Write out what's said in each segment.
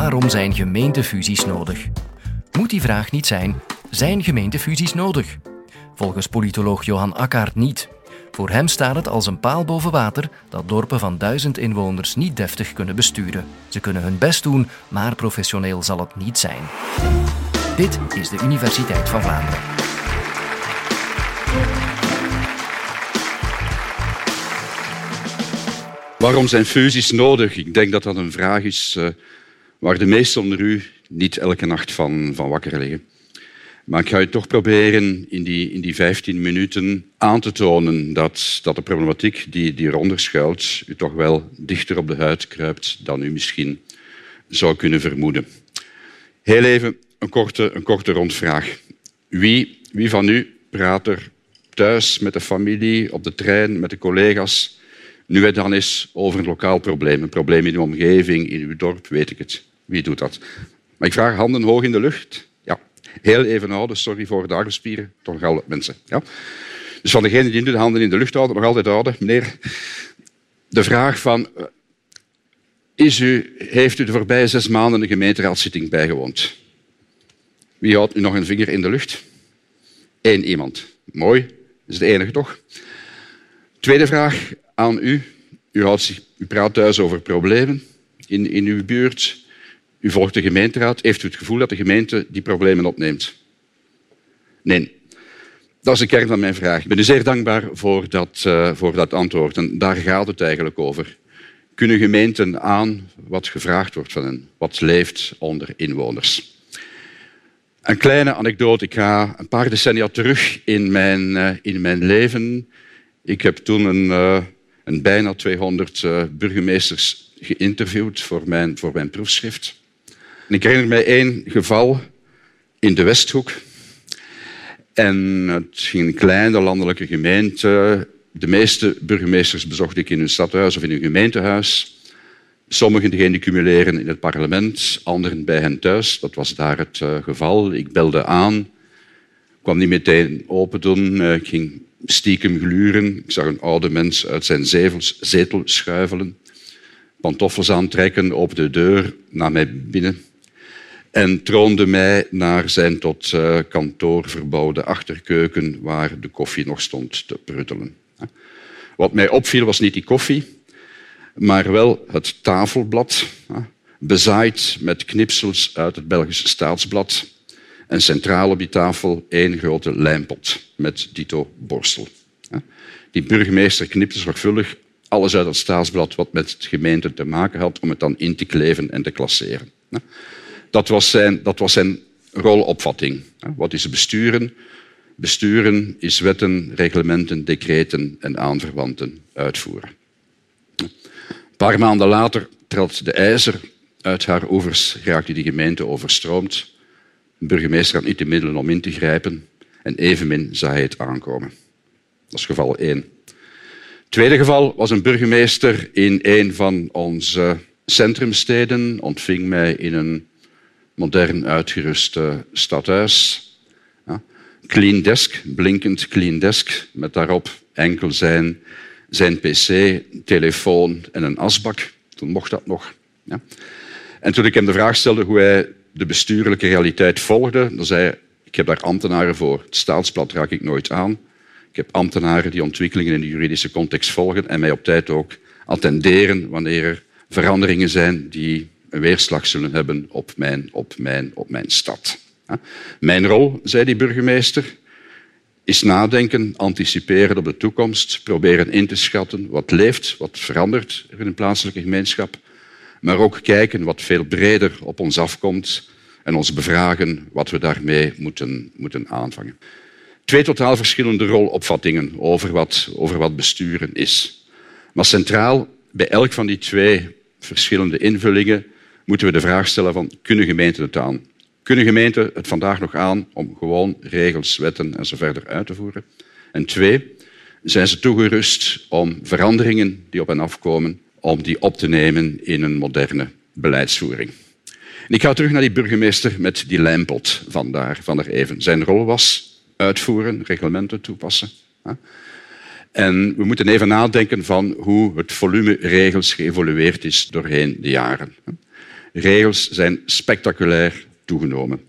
Waarom zijn gemeentefusies nodig? Moet die vraag niet zijn: zijn gemeentefusies nodig? Volgens politoloog Johan Akkaert niet. Voor hem staat het als een paal boven water dat dorpen van duizend inwoners niet deftig kunnen besturen. Ze kunnen hun best doen, maar professioneel zal het niet zijn. Dit is de Universiteit van Vlaanderen. Waarom zijn fusies nodig? Ik denk dat dat een vraag is uh, waar de meesten onder u niet elke nacht van, van wakker liggen. Maar ik ga u toch proberen in die, in die 15 minuten aan te tonen dat, dat de problematiek die, die eronder schuilt u toch wel dichter op de huid kruipt dan u misschien zou kunnen vermoeden. Heel even een korte, een korte rondvraag. Wie, wie van u praat er thuis met de familie, op de trein, met de collega's, nu het dan is over een lokaal probleem, een probleem in uw omgeving, in uw dorp, weet ik het. Wie doet dat? Maar ik vraag handen hoog in de lucht. Ja, heel even houden, sorry voor de armspieren, toch mensen. Ja? Dus van degenen die nu de handen in de lucht houden, nog altijd houden, meneer, de vraag van, eh, is u, heeft u de voorbije zes maanden een gemeenteraadszitting bijgewoond? Wie houdt nu nog een vinger in de lucht? Eén iemand. Mooi, dat is de enige toch? Tweede vraag aan u. U, houdt u praat thuis over problemen in, in uw buurt. U volgt de gemeenteraad. Heeft u het gevoel dat de gemeente die problemen opneemt? Nee. Dat is de kern van mijn vraag. Ik ben u zeer dankbaar voor dat, uh, voor dat antwoord. En daar gaat het eigenlijk over. Kunnen gemeenten aan wat gevraagd wordt van hen? Wat leeft onder inwoners? Een kleine anekdote. Ik ga een paar decennia terug in mijn, uh, in mijn leven. Ik heb toen een, uh, een bijna 200 uh, burgemeesters geïnterviewd voor mijn, voor mijn proefschrift. Ik herinner mij één geval in de Westhoek. En het ging een kleine landelijke gemeente. De meeste burgemeesters bezocht ik in hun stadhuis of in hun gemeentehuis. Sommigen die cumuleren in het parlement, anderen bij hen thuis. Dat was daar het uh, geval. Ik belde aan, kwam niet meteen open doen. Uh, ik ging stiekem gluren. Ik zag een oude mens uit zijn zetel schuifelen, pantoffels aantrekken, op de deur naar mij binnen en troonde mij naar zijn tot uh, kantoor verbouwde achterkeuken waar de koffie nog stond te pruttelen. Wat mij opviel was niet die koffie, maar wel het tafelblad, bezaaid met knipsels uit het Belgische staatsblad en centraal op die tafel één grote lijmpot met dito borstel. Die burgemeester knipte zorgvuldig alles uit het staatsblad wat met het gemeente te maken had om het dan in te kleven en te klasseren. Dat was zijn, dat was zijn rolopvatting. Wat is besturen? Besturen is wetten, reglementen, decreten en aanverwanten uitvoeren. Een paar maanden later trad de ijzer uit haar oevers, raakte die gemeente overstroomd. De burgemeester had niet de middelen om in te grijpen en evenmin zag hij het aankomen. Dat is geval één. Tweede geval was een burgemeester in een van onze centrumsteden, ontving mij in een modern uitgerust stadhuis. Ja. Clean desk, blinkend clean desk, met daarop enkel zijn, zijn pc, telefoon en een asbak. Toen mocht dat nog. Ja. En toen ik hem de vraag stelde hoe hij de bestuurlijke realiteit volgde, dan zei hij, ik heb daar ambtenaren voor. Het staatsblad raak ik nooit aan. Ik heb ambtenaren die ontwikkelingen in de juridische context volgen en mij op tijd ook attenderen wanneer er veranderingen zijn die weerslag zullen hebben op mijn, op mijn, op mijn stad. Mijn rol, zei die burgemeester, is nadenken, anticiperen op de toekomst, proberen in te schatten wat leeft, wat verandert er in een plaatselijke gemeenschap, maar ook kijken wat veel breder op ons afkomt en ons bevragen wat we daarmee moeten, moeten aanvangen. Twee totaal verschillende rolopvattingen over wat, over wat besturen is. Maar centraal bij elk van die twee verschillende invullingen moeten we de vraag stellen van kunnen gemeenten het aan? Kunnen gemeenten het vandaag nog aan om gewoon regels, wetten en zo verder uit te voeren? En twee, zijn ze toegerust om veranderingen die op hen afkomen, om die op te nemen in een moderne beleidsvoering? En ik ga terug naar die burgemeester met die lijmpot van daar, van daar even. Zijn rol was uitvoeren, reglementen toepassen. En we moeten even nadenken van hoe het volume regels geëvolueerd is doorheen de jaren. Regels zijn spectaculair toegenomen.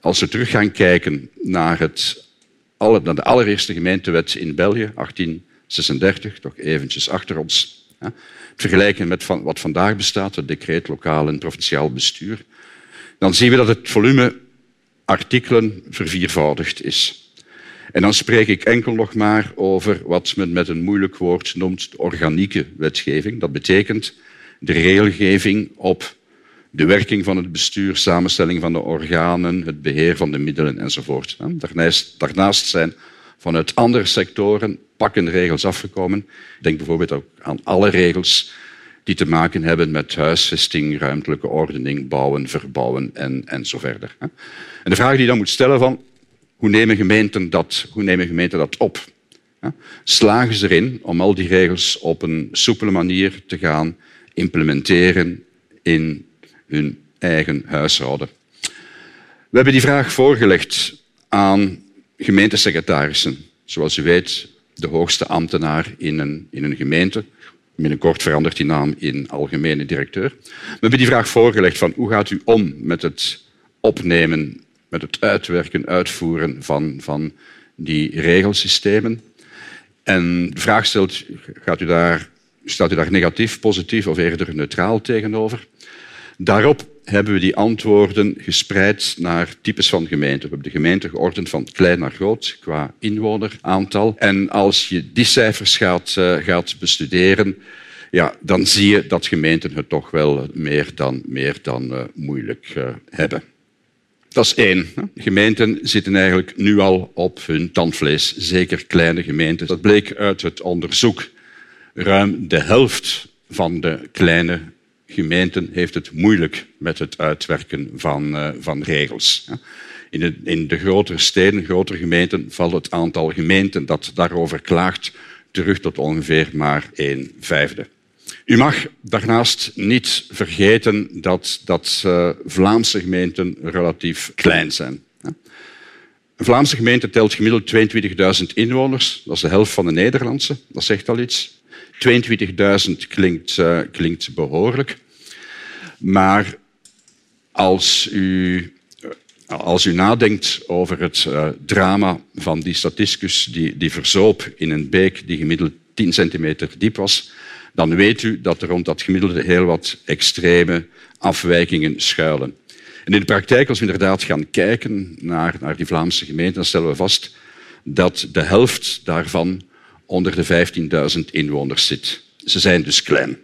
Als we terug gaan kijken naar, het, naar de allereerste gemeentewet in België, 1836, toch eventjes achter ons, ja, vergelijken met wat vandaag bestaat, het decreet lokaal en provinciaal bestuur, dan zien we dat het volume artikelen verviervoudigd is. En dan spreek ik enkel nog maar over wat men met een moeilijk woord noemt de organieke wetgeving. Dat betekent de regelgeving op de werking van het bestuur, samenstelling van de organen, het beheer van de middelen enzovoort. Daarnaast, daarnaast zijn vanuit andere sectoren pakken regels afgekomen. Denk bijvoorbeeld ook aan alle regels die te maken hebben met huisvesting, ruimtelijke ordening, bouwen, verbouwen en, en zo verder. En de vraag die je dan moet stellen van hoe nemen gemeenten dat, hoe nemen gemeenten dat op? Slagen ze erin om al die regels op een soepele manier te gaan implementeren in hun eigen huishouden? We hebben die vraag voorgelegd aan gemeentesecretarissen. Zoals u weet, de hoogste ambtenaar in een, in een gemeente. Binnenkort verandert die naam in algemene directeur. We hebben die vraag voorgelegd van hoe gaat u om met het opnemen, met het uitwerken, uitvoeren van, van die regelsystemen. En de vraag stelt, gaat u daar, staat u daar negatief, positief of eerder neutraal tegenover? Daarop hebben we die antwoorden gespreid naar types van gemeenten. We hebben de gemeenten geordend van klein naar groot qua inwoneraantal. En als je die cijfers gaat, uh, gaat bestuderen, ja, dan zie je dat gemeenten het toch wel meer dan, meer dan uh, moeilijk uh, hebben. Dat is één. Gemeenten zitten eigenlijk nu al op hun tandvlees, zeker kleine gemeenten. Dat bleek uit het onderzoek. Ruim de helft van de kleine gemeenten heeft het moeilijk met het uitwerken van, uh, van regels. In de, in de grotere steden, grotere gemeenten, valt het aantal gemeenten dat daarover klaagt terug tot ongeveer maar een vijfde. U mag daarnaast niet vergeten dat, dat uh, Vlaamse gemeenten relatief klein zijn. Een Vlaamse gemeente telt gemiddeld 22.000 inwoners. Dat is de helft van de Nederlandse. Dat zegt al iets. 22.000 klinkt, uh, klinkt behoorlijk. Maar als u, als u nadenkt over het uh, drama van die statisticus die, die verzoop in een beek die gemiddeld 10 centimeter diep was, dan weet u dat er rond dat gemiddelde heel wat extreme afwijkingen schuilen. En in de praktijk, als we inderdaad gaan kijken naar, naar die Vlaamse gemeenten, dan stellen we vast dat de helft daarvan onder de 15.000 inwoners zit. Ze zijn dus klein.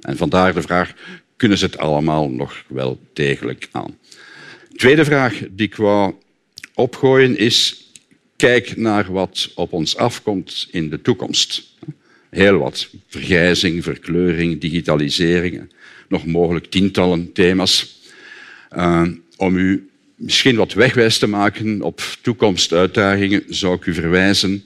En vandaar de vraag, kunnen ze het allemaal nog wel degelijk aan? Tweede vraag die ik wou opgooien is, kijk naar wat op ons afkomt in de toekomst. Heel wat. Vergrijzing, verkleuring, digitalisering, nog mogelijk tientallen thema's. Uh, om u misschien wat wegwijs te maken op toekomstuitdagingen, zou ik u verwijzen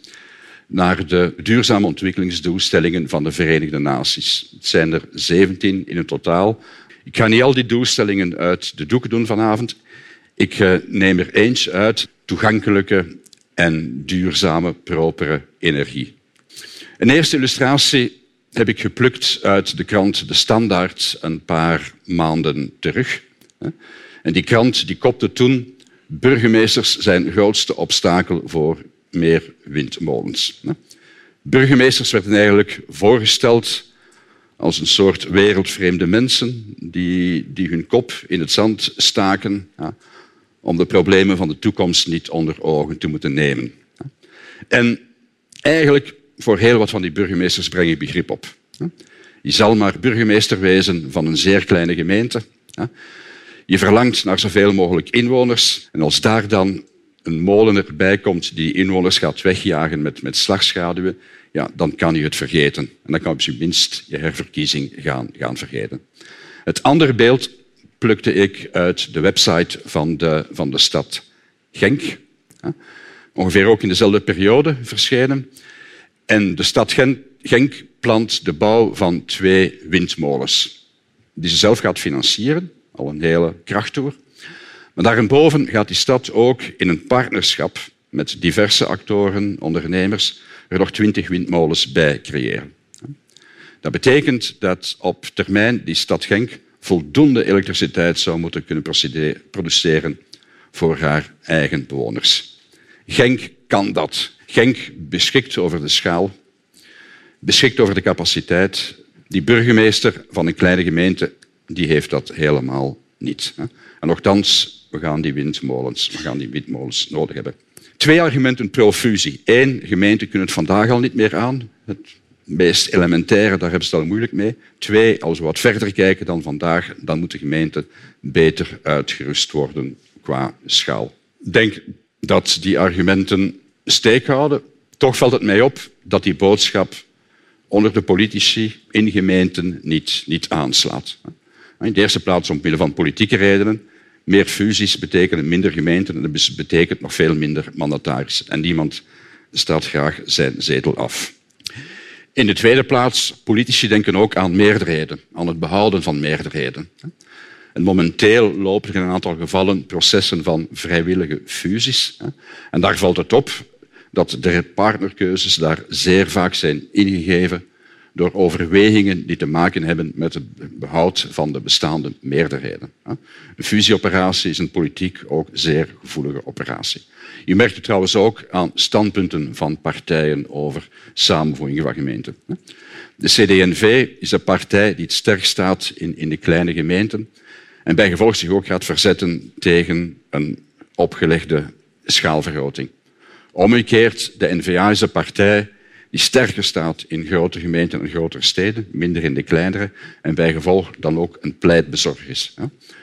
naar de duurzame ontwikkelingsdoelstellingen van de Verenigde Naties. Het zijn er 17 in het totaal. Ik ga niet al die doelstellingen uit de doeken doen vanavond. Ik uh, neem er eentje uit, toegankelijke en duurzame, propere energie. Een eerste illustratie heb ik geplukt uit de krant De Standaard een paar maanden terug. En die krant die kopte toen burgemeesters zijn grootste obstakel voor meer windmolens. Burgemeesters werden eigenlijk voorgesteld als een soort wereldvreemde mensen die, die hun kop in het zand staken om de problemen van de toekomst niet onder ogen te moeten nemen. En eigenlijk voor heel wat van die burgemeesters breng ik begrip op. Je zal maar burgemeester wezen van een zeer kleine gemeente. Je verlangt naar zoveel mogelijk inwoners. En als daar dan een molen erbij komt die inwoners gaat wegjagen met, met slagschaduwen, ja, dan kan je het vergeten. En dan kan je op zijn minst je herverkiezing gaan, gaan vergeten. Het andere beeld plukte ik uit de website van de, van de stad Genk. Ongeveer ook in dezelfde periode verschenen. En de stad Genk plant de bouw van twee windmolens, die ze zelf gaat financieren, al een hele krachttoer. Maar daarboven gaat die stad ook in een partnerschap met diverse actoren, ondernemers, er nog twintig windmolens bij creëren. Dat betekent dat op termijn die stad Genk voldoende elektriciteit zou moeten kunnen produceren voor haar eigen bewoners. Genk kan dat. Genk beschikt over de schaal, beschikt over de capaciteit. Die burgemeester van een kleine gemeente die heeft dat helemaal niet. En nogthans, we gaan die windmolens, we gaan die windmolens nodig hebben. Twee argumenten pro-fusie. Eén, gemeenten kunnen het vandaag al niet meer aan. Het meest elementaire, daar hebben ze het al moeilijk mee. Twee, als we wat verder kijken dan vandaag, dan moeten gemeenten beter uitgerust worden qua schaal. Ik denk dat die argumenten steek houden. Toch valt het mij op dat die boodschap onder de politici in gemeenten niet, niet aanslaat. In de eerste plaats omwille van politieke redenen. Meer fusies betekenen minder gemeenten en dat betekent nog veel minder mandatarissen. En niemand staat graag zijn zetel af. In de tweede plaats, politici denken ook aan meerderheden, aan het behouden van meerderheden. En momenteel lopen er in een aantal gevallen processen van vrijwillige fusies. En daar valt het op dat de partnerkeuzes daar zeer vaak zijn ingegeven door overwegingen die te maken hebben met het behoud van de bestaande meerderheden. Een fusieoperatie is een politiek ook zeer gevoelige operatie. Je merkt het trouwens ook aan standpunten van partijen over samenvoegingen van gemeenten. De CD&V is een partij die het sterk staat in, in de kleine gemeenten en bijgevolg zich ook gaat verzetten tegen een opgelegde schaalvergroting. Omgekeerd, de N-VA is een partij die sterker staat in grote gemeenten en grotere steden, minder in de kleinere, en bijgevolg dan ook een pleitbezorger is.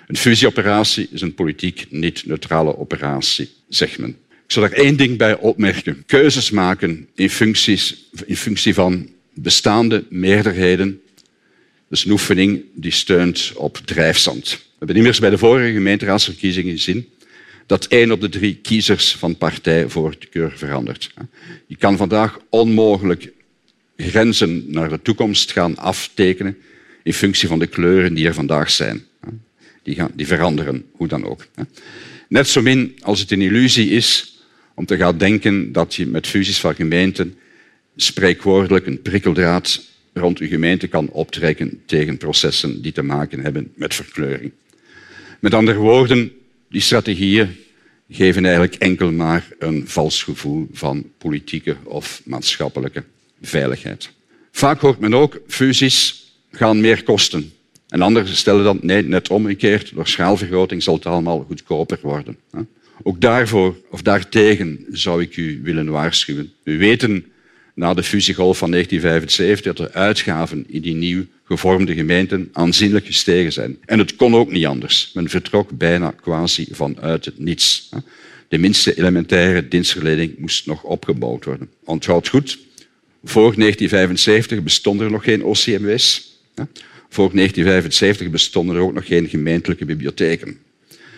Een fusieoperatie is een politiek niet-neutrale operatie, zegt men. Ik zal er één ding bij opmerken. Keuzes maken in, functies, in functie van bestaande meerderheden, dat is een oefening die steunt op drijfzand. We hebben immers bij de vorige gemeenteraadsverkiezingen gezien dat één op de drie kiezers van partij voorkeur verandert. Je kan vandaag onmogelijk grenzen naar de toekomst gaan aftekenen in functie van de kleuren die er vandaag zijn. Die, gaan, die veranderen, hoe dan ook. Net zo min als het een illusie is om te gaan denken dat je met fusies van gemeenten spreekwoordelijk een prikkeldraad rond je gemeente kan optrekken tegen processen die te maken hebben met verkleuring. Met andere woorden, die strategieën geven eigenlijk enkel maar een vals gevoel van politieke of maatschappelijke veiligheid. Vaak hoort men ook fusies gaan meer kosten. En anderen stellen dan nee, net omgekeerd, door schaalvergroting zal het allemaal goedkoper worden. Ook daarvoor of daartegen zou ik u willen waarschuwen. We weten na de fusiegolf van 1975 dat de uitgaven in die nieuw gevormde gemeenten aanzienlijk gestegen zijn. En het kon ook niet anders. Men vertrok bijna quasi vanuit het niets. De minste elementaire dienstverlening moest nog opgebouwd worden. Onthoud goed, voor 1975 bestonden er nog geen OCMW's. Voor 1975 bestonden er ook nog geen gemeentelijke bibliotheken.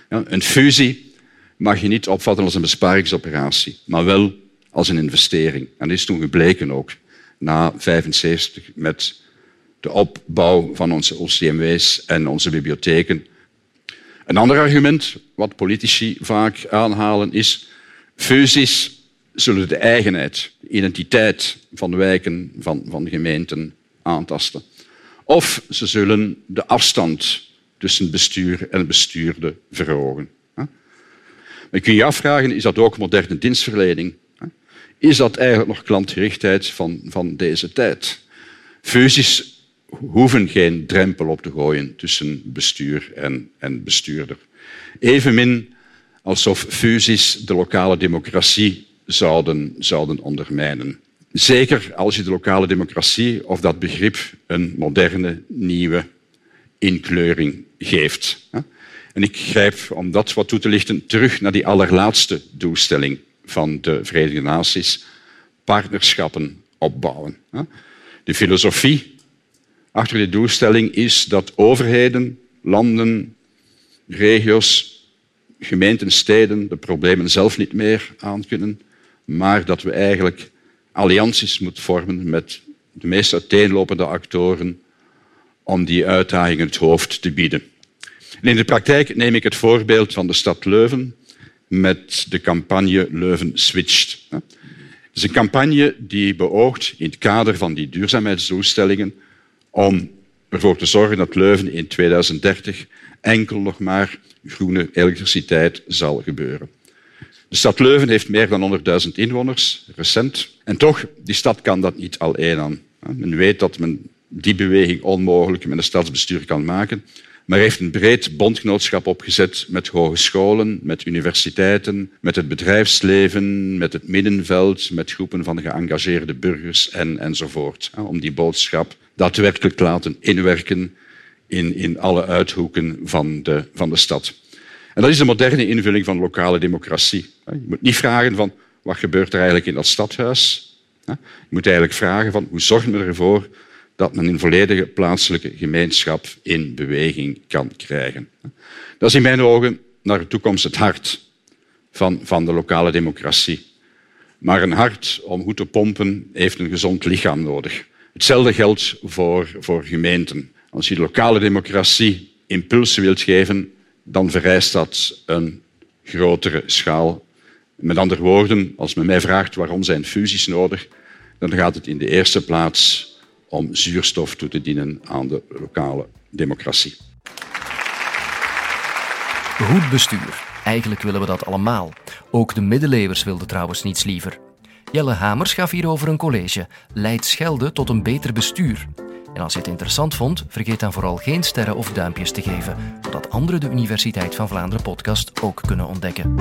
Een fusie mag je niet opvatten als een besparingsoperatie, maar wel als een investering. En dat is toen gebleken ook, na 1975, met de opbouw van onze OCMW's en onze bibliotheken. Een ander argument, wat politici vaak aanhalen, is fusies zullen de eigenheid, de identiteit van wijken, van, van gemeenten aantasten. Of ze zullen de afstand tussen bestuur en bestuurde verhogen. Je kunt je afvragen, is dat ook moderne dienstverlening? Is dat eigenlijk nog klantgerichtheid van, van deze tijd? Fusies hoeven geen drempel op te gooien tussen bestuur en, en bestuurder. Evenmin alsof fusies de lokale democratie zouden, zouden ondermijnen. Zeker als je de lokale democratie of dat begrip een moderne, nieuwe inkleuring geeft. En ik grijp, om dat wat toe te lichten, terug naar die allerlaatste doelstelling van de Verenigde Naties, partnerschappen opbouwen. De filosofie achter die doelstelling is dat overheden, landen, regio's, gemeenten, steden de problemen zelf niet meer aankunnen, maar dat we eigenlijk allianties moeten vormen met de meest uiteenlopende actoren om die uitdagingen het hoofd te bieden. in de praktijk neem ik het voorbeeld van de stad Leuven met de campagne Leuven Switcht. Het is een campagne die beoogt in het kader van die duurzaamheidsdoelstellingen om ervoor te zorgen dat Leuven in 2030 enkel nog maar groene elektriciteit zal gebeuren. De stad Leuven heeft meer dan 100.000 inwoners, recent. En toch, die stad kan dat niet alleen aan. Men weet dat men die beweging onmogelijk met een stadsbestuur kan maken, maar heeft een breed bondgenootschap opgezet met hogescholen, met universiteiten, met het bedrijfsleven, met het middenveld, met groepen van geëngageerde burgers en, enzovoort. Om die boodschap daadwerkelijk te laten inwerken in, in alle uithoeken van de, van de stad. En dat is de moderne invulling van lokale democratie. Je moet niet vragen van wat gebeurt er eigenlijk in dat stadhuis. Je moet eigenlijk vragen van hoe zorgen we ervoor dat men een volledige plaatselijke gemeenschap in beweging kan krijgen. Dat is in mijn ogen naar de toekomst het hart van, van de lokale democratie. Maar een hart om goed te pompen heeft een gezond lichaam nodig. Hetzelfde geldt voor, voor gemeenten. Als je lokale democratie impulsen wilt geven, dan vereist dat een grotere schaal. Met andere woorden, als men mij vraagt waarom zijn fusies nodig, dan gaat het in de eerste plaats om zuurstof toe te dienen aan de lokale democratie. Goed bestuur. Eigenlijk willen we dat allemaal. Ook de middeleeuwers wilden trouwens niets liever. Jelle Hamers gaf hierover een college. Leidt Schelde tot een beter bestuur. En als je het interessant vond, vergeet dan vooral geen sterren of duimpjes te geven, zodat anderen de Universiteit van Vlaanderen podcast ook kunnen ontdekken.